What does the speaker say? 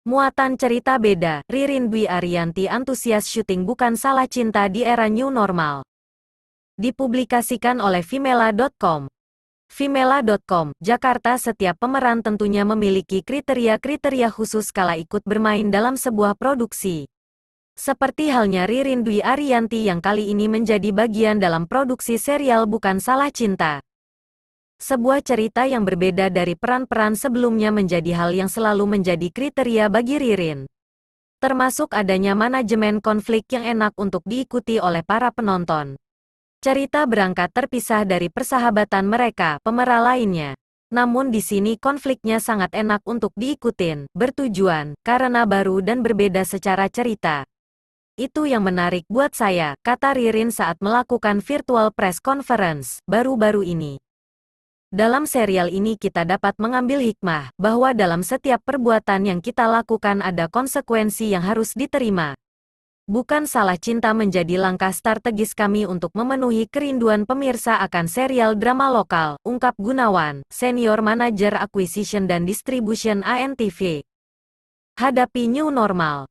Muatan cerita beda, Ririn Dwi Arianti antusias syuting bukan salah cinta di era new normal. Dipublikasikan oleh Vimela.com. Vimela.com, Jakarta Setiap pemeran tentunya memiliki kriteria-kriteria khusus kala ikut bermain dalam sebuah produksi. Seperti halnya Ririn Dwi Arianti yang kali ini menjadi bagian dalam produksi serial Bukan Salah Cinta. Sebuah cerita yang berbeda dari peran-peran sebelumnya menjadi hal yang selalu menjadi kriteria bagi Ririn. Termasuk adanya manajemen konflik yang enak untuk diikuti oleh para penonton. Cerita berangkat terpisah dari persahabatan mereka, pemeran lainnya. Namun di sini konfliknya sangat enak untuk diikutin, bertujuan, karena baru dan berbeda secara cerita. Itu yang menarik buat saya, kata Ririn saat melakukan virtual press conference baru-baru ini. Dalam serial ini kita dapat mengambil hikmah, bahwa dalam setiap perbuatan yang kita lakukan ada konsekuensi yang harus diterima. Bukan salah cinta menjadi langkah strategis kami untuk memenuhi kerinduan pemirsa akan serial drama lokal, ungkap Gunawan, Senior Manager Acquisition dan Distribution ANTV. Hadapi New Normal